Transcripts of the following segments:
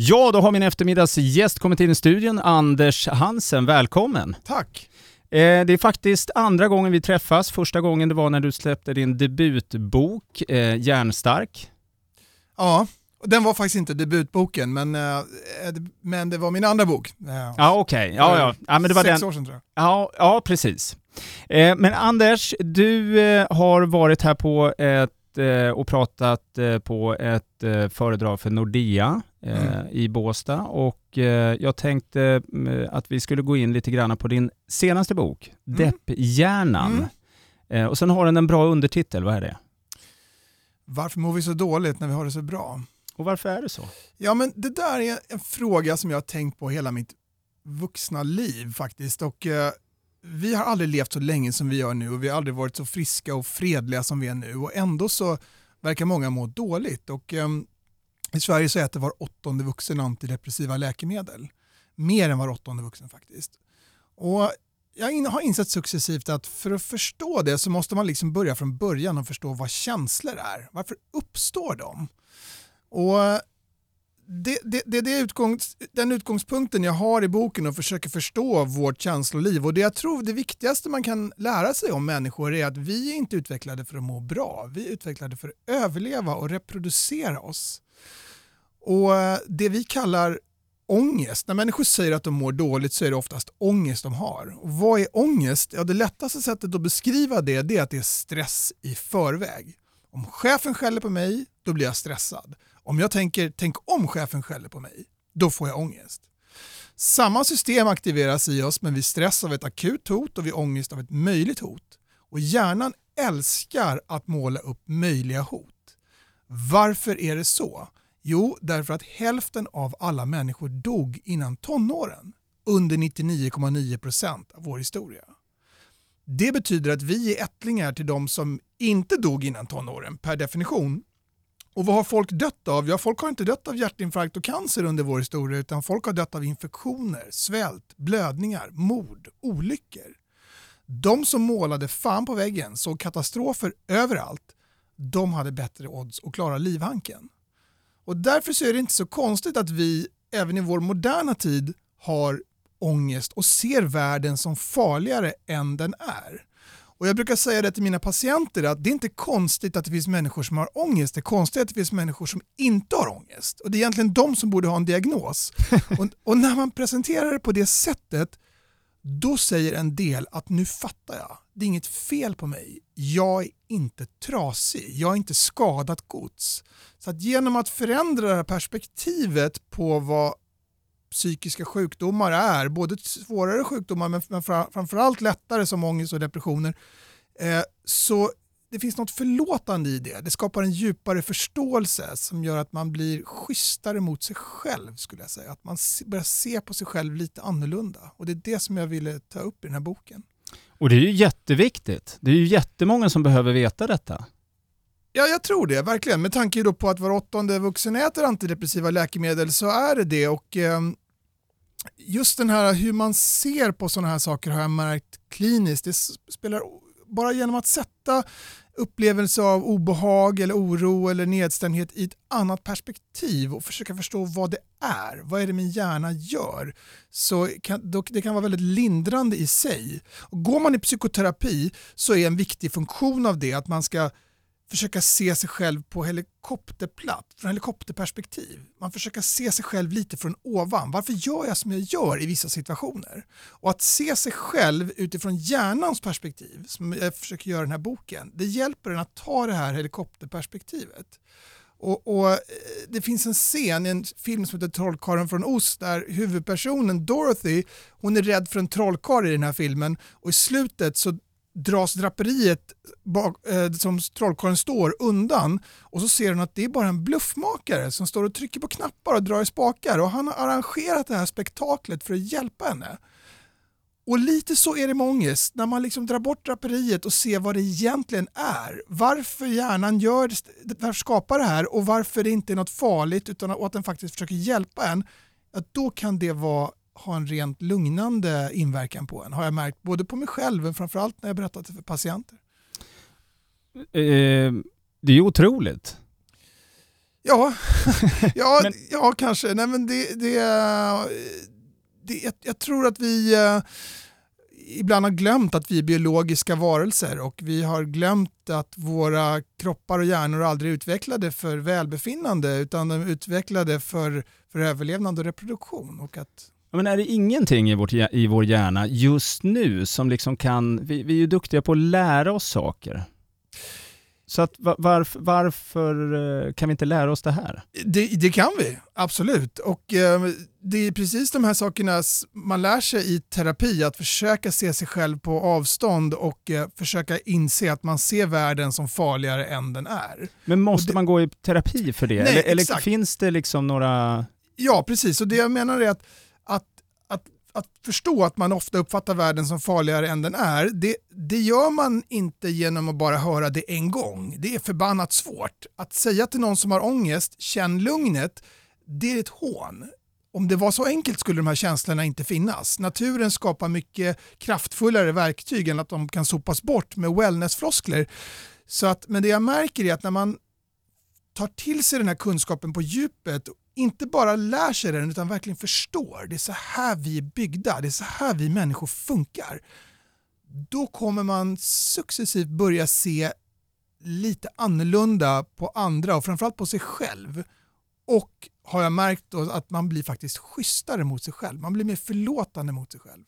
Ja, då har min eftermiddagsgäst kommit in i studion, Anders Hansen. Välkommen! Tack! Eh, det är faktiskt andra gången vi träffas. Första gången det var när du släppte din debutbok, eh, Järnstark. Ja, den var faktiskt inte debutboken, men, eh, men det var min andra bok. Ja, okej. Okay. Ja, ja. ja, men det var Sex den. år sedan tror jag. Ja, ja precis. Eh, men Anders, du eh, har varit här på ett eh, och pratat eh, på ett eh, föredrag för Nordea mm. i Båstad och jag tänkte att vi skulle gå in lite grann på din senaste bok, mm. Depphjärnan. Mm. Och sen har den en bra undertitel, vad är det? Varför mår vi så dåligt när vi har det så bra? Och varför är det så? Ja, men det där är en fråga som jag har tänkt på hela mitt vuxna liv faktiskt. Och vi har aldrig levt så länge som vi gör nu och vi har aldrig varit så friska och fredliga som vi är nu och ändå så verkar många må dåligt. Och, um, i Sverige så äter var åttonde vuxen antidepressiva läkemedel. Mer än var åttonde vuxen faktiskt. Och jag har insett successivt att för att förstå det så måste man liksom börja från början och förstå vad känslor är. Varför uppstår de? Och det, det, det, det är utgångs, den utgångspunkten jag har i boken och försöker förstå vårt känsloliv. Och det jag tror det viktigaste man kan lära sig om människor är att vi är inte utvecklade för att må bra. Vi är utvecklade för att överleva och reproducera oss. Och eh, det vi kallar ångest, när människor säger att de mår dåligt så är det oftast ångest de har. Och vad är ångest? Ja, det lättaste sättet att beskriva det, det är att det är stress i förväg. Om chefen skäller på mig, då blir jag stressad. Om jag tänker tänk om chefen skäller på mig, då får jag ångest. Samma system aktiveras i oss men vid stress av ett akut hot och vid ångest av ett möjligt hot. Och hjärnan älskar att måla upp möjliga hot. Varför är det så? Jo, därför att hälften av alla människor dog innan tonåren under 99,9% av vår historia. Det betyder att vi är ättlingar till de som inte dog innan tonåren per definition och vad har folk dött av? Ja, folk har inte dött av hjärtinfarkt och cancer under vår historia utan folk har dött av infektioner, svält, blödningar, mord, olyckor. De som målade fan på väggen, såg katastrofer överallt, de hade bättre odds att klara livhanken. Och därför så är det inte så konstigt att vi även i vår moderna tid har ångest och ser världen som farligare än den är. Och Jag brukar säga det till mina patienter att det är inte konstigt att det finns människor som har ångest. Det är konstigt att det finns människor som inte har ångest. Och Det är egentligen de som borde ha en diagnos. och, och när man presenterar det på det sättet då säger en del att nu fattar jag. Det är inget fel på mig. Jag är inte trasig. Jag är inte skadat gods. Så att genom att förändra det här perspektivet på vad psykiska sjukdomar är, både svårare sjukdomar men framförallt lättare som ångest och depressioner, eh, så det finns något förlåtande i det. Det skapar en djupare förståelse som gör att man blir schysstare mot sig själv skulle jag säga. Att man börjar se på sig själv lite annorlunda. Och det är det som jag ville ta upp i den här boken. Och det är ju jätteviktigt. Det är ju jättemånga som behöver veta detta. Ja, jag tror det, verkligen. Med tanke då på att var åttonde vuxen äter antidepressiva läkemedel så är det det. Och eh, just den här hur man ser på sådana här saker har jag märkt kliniskt. Det spelar bara genom att sätta upplevelse av obehag eller oro eller nedstämdhet i ett annat perspektiv och försöka förstå vad det är. Vad är det min hjärna gör? Så kan, det kan vara väldigt lindrande i sig. Och går man i psykoterapi så är en viktig funktion av det att man ska försöka se sig själv på helikopterplatt, från helikopterperspektiv. Man försöker se sig själv lite från ovan. Varför gör jag som jag gör i vissa situationer? Och att se sig själv utifrån hjärnans perspektiv, som jag försöker göra i den här boken, det hjälper en att ta det här helikopterperspektivet. Och, och, eh, Det finns en scen i en film som heter Trollkarlen från Oz där huvudpersonen Dorothy hon är rädd för en trollkarl i den här filmen och i slutet så dras draperiet bak, eh, som trollkarlen står undan och så ser hon att det är bara en bluffmakare som står och trycker på knappar och drar i spakar och han har arrangerat det här spektaklet för att hjälpa henne. Och lite så är det med ångest, när man liksom drar bort draperiet och ser vad det egentligen är. Varför hjärnan gör, skapar det här och varför det inte är något farligt utan att den faktiskt försöker hjälpa en. Att då kan det vara ha en rent lugnande inverkan på en har jag märkt både på mig själv men framförallt när jag berättat det för patienter. Eh, det är ju otroligt. Ja, ja, Men- ja kanske. Nej, men det, det, det, jag, jag tror att vi eh, ibland har glömt att vi är biologiska varelser och vi har glömt att våra kroppar och hjärnor aldrig är utvecklade för välbefinnande utan de är utvecklade för, för överlevnad och reproduktion. Och att, Men är det ingenting i, vårt, i vår hjärna just nu som liksom kan, vi, vi är ju duktiga på att lära oss saker. Så att va- varför, varför eh, kan vi inte lära oss det här? det, det kan vi, absolut. Och eh, det är precis de här sakerna man lär sig i terapi, att försöka se sig själv på avstånd och eh, försöka inse att man ser världen som farligare än den är. Men måste det- man gå i terapi för det? Nej, eller eller finns det liksom några... Ja, precis. Och det jag menar är att, att, förstå att man ofta uppfattar världen som farligare än den är, det, det gör man inte genom att bara höra det en gång. Det är förbannat svårt. Att säga till någon som har ångest, känn lugnet, det är ett hån. Om det var så enkelt skulle de här känslorna inte finnas. Naturen skapar mycket kraftfullare verktyg än att de kan sopas bort med wellnessfloskler. Så att, men det jag märker är att när man tar till sig den här kunskapen på djupet inte bara lär sig den utan verkligen förstår. Det är så här vi är byggda, det är så här vi människor funkar. Då kommer man successivt börja se lite annorlunda på andra och framförallt på sig själv. Och har jag märkt då att man blir faktiskt schysstare mot sig själv. Man blir mer förlåtande mot sig själv.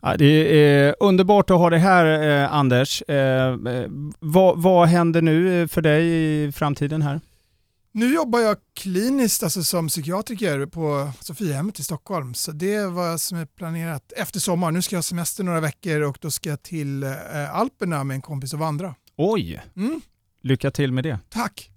Ja, det är underbart att ha det här eh, Anders. Eh, eh vad, vad händer nu eh, för dig i framtiden här? Nu jobbar jag kliniskt alltså som psykiatriker på Sofiahemmet i Stockholm. Så det är vad som är planerat efter sommaren. Nu ska jag ha semester några veckor och då ska jag till eh, Alperna med en kompis och vandra. Oj, Mm, lycka till med det. tack!